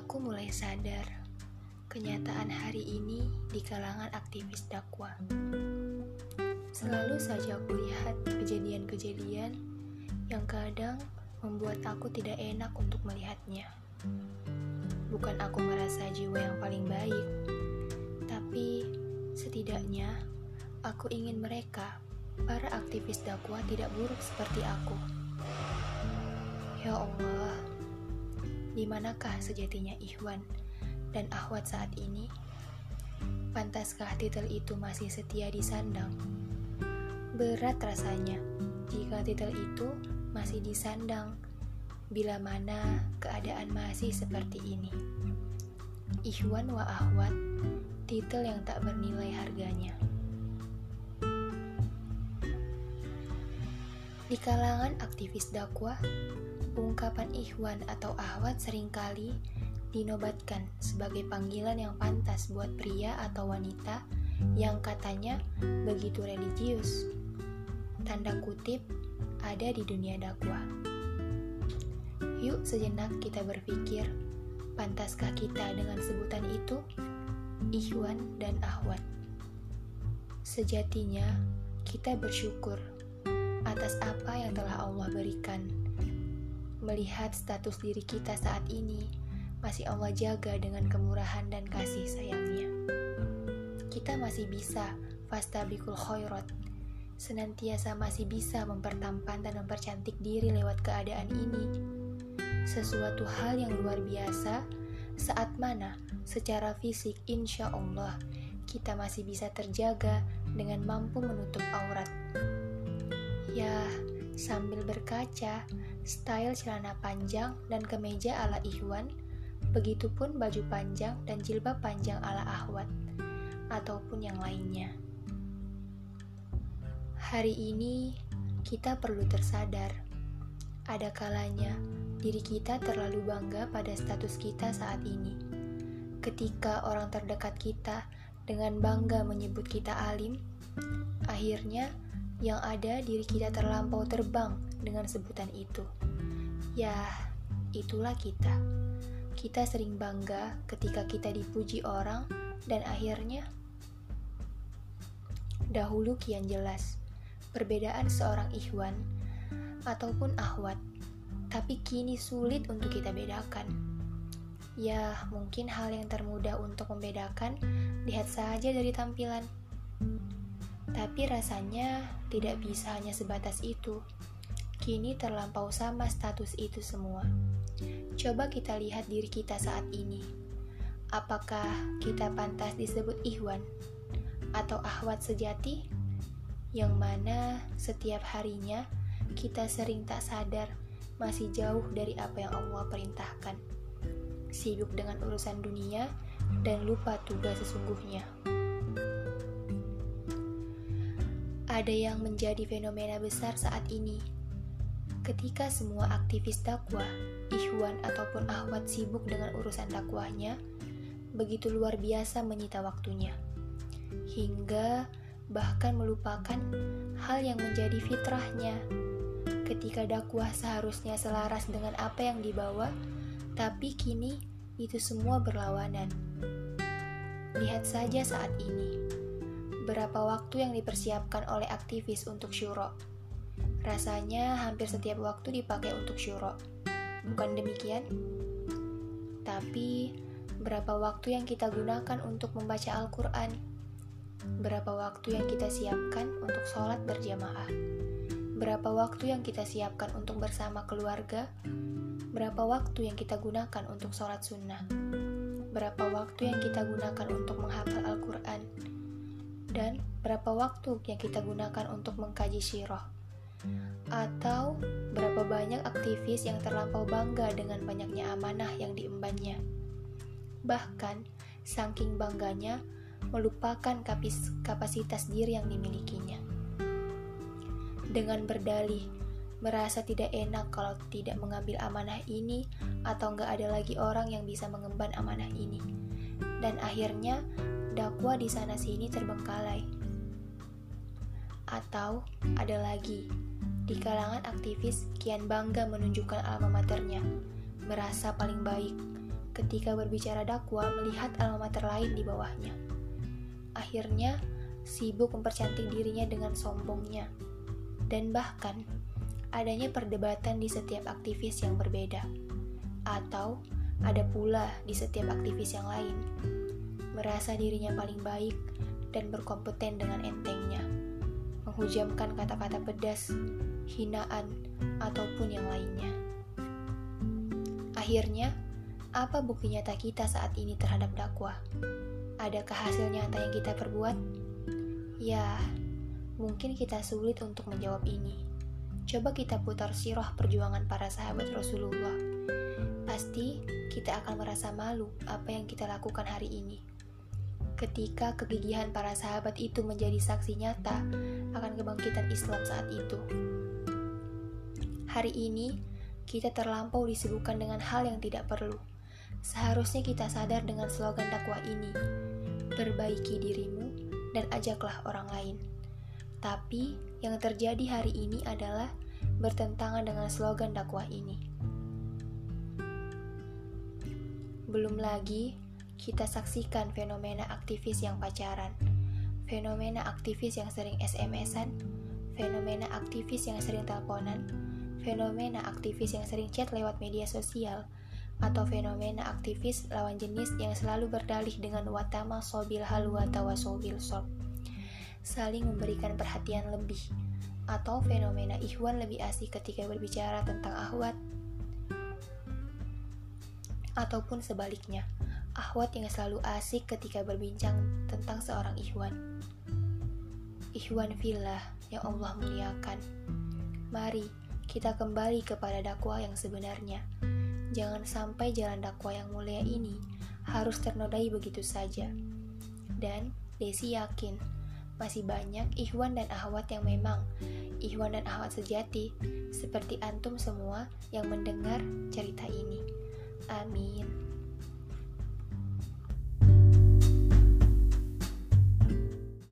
Aku mulai sadar kenyataan hari ini di kalangan aktivis dakwah. Selalu saja aku lihat kejadian-kejadian yang kadang membuat aku tidak enak untuk melihatnya. Bukan aku merasa jiwa yang paling baik, tapi setidaknya aku ingin mereka, para aktivis dakwah tidak buruk seperti aku. Ya Allah, di manakah sejatinya Ikhwan dan Ahwat saat ini? Pantaskah titel itu masih setia disandang? Berat rasanya jika titel itu masih disandang bila mana keadaan masih seperti ini. Ikhwan wa Ahwat, titel yang tak bernilai harganya. Di kalangan aktivis dakwah, ungkapan ikhwan atau ahwat sering kali dinobatkan sebagai panggilan yang pantas buat pria atau wanita yang katanya begitu religius. Tanda kutip ada di dunia dakwah. Yuk sejenak kita berpikir, pantaskah kita dengan sebutan itu? Ikhwan dan ahwat. Sejatinya, kita bersyukur atas apa yang telah Allah berikan. Melihat status diri kita saat ini, masih Allah jaga dengan kemurahan dan kasih sayangnya. Kita masih bisa fastabikul khairat, senantiasa masih bisa mempertampan dan mempercantik diri lewat keadaan ini. Sesuatu hal yang luar biasa saat mana secara fisik insya Allah kita masih bisa terjaga dengan mampu menutup aurat. Ya, sambil berkaca, style celana panjang dan kemeja ala Ikhwan, begitupun baju panjang dan jilbab panjang ala Ahwat, ataupun yang lainnya. Hari ini, kita perlu tersadar, ada kalanya diri kita terlalu bangga pada status kita saat ini. Ketika orang terdekat kita dengan bangga menyebut kita alim, akhirnya yang ada diri kita terlampau terbang dengan sebutan itu. Ya, itulah kita. Kita sering bangga ketika kita dipuji orang dan akhirnya dahulu kian jelas perbedaan seorang ikhwan ataupun ahwat, tapi kini sulit untuk kita bedakan. Ya, mungkin hal yang termudah untuk membedakan lihat saja dari tampilan. Tapi rasanya tidak bisa hanya sebatas itu. Kini terlampau sama status itu semua. Coba kita lihat diri kita saat ini. Apakah kita pantas disebut ikhwan atau ahwat sejati? Yang mana setiap harinya kita sering tak sadar masih jauh dari apa yang Allah perintahkan. Sibuk dengan urusan dunia dan lupa tugas sesungguhnya. Ada yang menjadi fenomena besar saat ini. Ketika semua aktivis dakwah, ikhwan ataupun ahwat sibuk dengan urusan dakwahnya, begitu luar biasa menyita waktunya. Hingga bahkan melupakan hal yang menjadi fitrahnya. Ketika dakwah seharusnya selaras dengan apa yang dibawa, tapi kini itu semua berlawanan. Lihat saja saat ini berapa waktu yang dipersiapkan oleh aktivis untuk syuro. Rasanya hampir setiap waktu dipakai untuk syuro. Bukan demikian? Tapi, berapa waktu yang kita gunakan untuk membaca Al-Quran? Berapa waktu yang kita siapkan untuk sholat berjamaah? Berapa waktu yang kita siapkan untuk bersama keluarga? Berapa waktu yang kita gunakan untuk sholat sunnah? Berapa waktu yang kita gunakan untuk menghafal Al-Quran? Dan berapa waktu yang kita gunakan untuk mengkaji syirah atau berapa banyak aktivis yang terlampau bangga dengan banyaknya amanah yang diembannya. Bahkan, saking bangganya, melupakan kapasitas diri yang dimilikinya. Dengan berdalih, merasa tidak enak kalau tidak mengambil amanah ini atau nggak ada lagi orang yang bisa mengemban amanah ini. Dan akhirnya dakwah di sana sini terbengkalai. Atau ada lagi, di kalangan aktivis kian bangga menunjukkan alma maternya, merasa paling baik, ketika berbicara dakwah melihat alma mater lain di bawahnya. Akhirnya, sibuk mempercantik dirinya dengan sombongnya. Dan bahkan, adanya perdebatan di setiap aktivis yang berbeda. Atau, ada pula di setiap aktivis yang lain. Merasa dirinya paling baik dan berkompeten dengan entengnya. Menghujamkan kata-kata pedas, hinaan, ataupun yang lainnya. Akhirnya, apa bukti nyata kita saat ini terhadap dakwah? Adakah hasil nyata yang kita perbuat? Ya, mungkin kita sulit untuk menjawab ini. Coba kita putar sirah perjuangan para sahabat Rasulullah. Pasti kita akan merasa malu apa yang kita lakukan hari ini. Ketika kegigihan para sahabat itu menjadi saksi nyata akan kebangkitan Islam saat itu. Hari ini, kita terlampau disibukkan dengan hal yang tidak perlu Seharusnya kita sadar dengan slogan dakwah ini, perbaiki dirimu dan ajaklah orang lain. Tapi yang terjadi hari ini adalah bertentangan dengan slogan dakwah ini. Belum lagi kita saksikan fenomena aktivis yang pacaran, fenomena aktivis yang sering SMS-an, fenomena aktivis yang sering teleponan, fenomena aktivis yang sering chat lewat media sosial, atau fenomena aktivis lawan jenis yang selalu berdalih dengan watama sobil halu atau sobil sob. Saling memberikan perhatian lebih atau fenomena ikhwan lebih asik ketika berbicara tentang ahwat ataupun sebaliknya ahwat yang selalu asik ketika berbincang tentang seorang ikhwan ikhwan fillah yang Allah muliakan mari kita kembali kepada dakwah yang sebenarnya Jangan sampai jalan dakwah yang mulia ini harus ternodai begitu saja. Dan Desi yakin masih banyak ikhwan dan ahwat yang memang ikhwan dan ahwat sejati seperti antum semua yang mendengar cerita ini. Amin.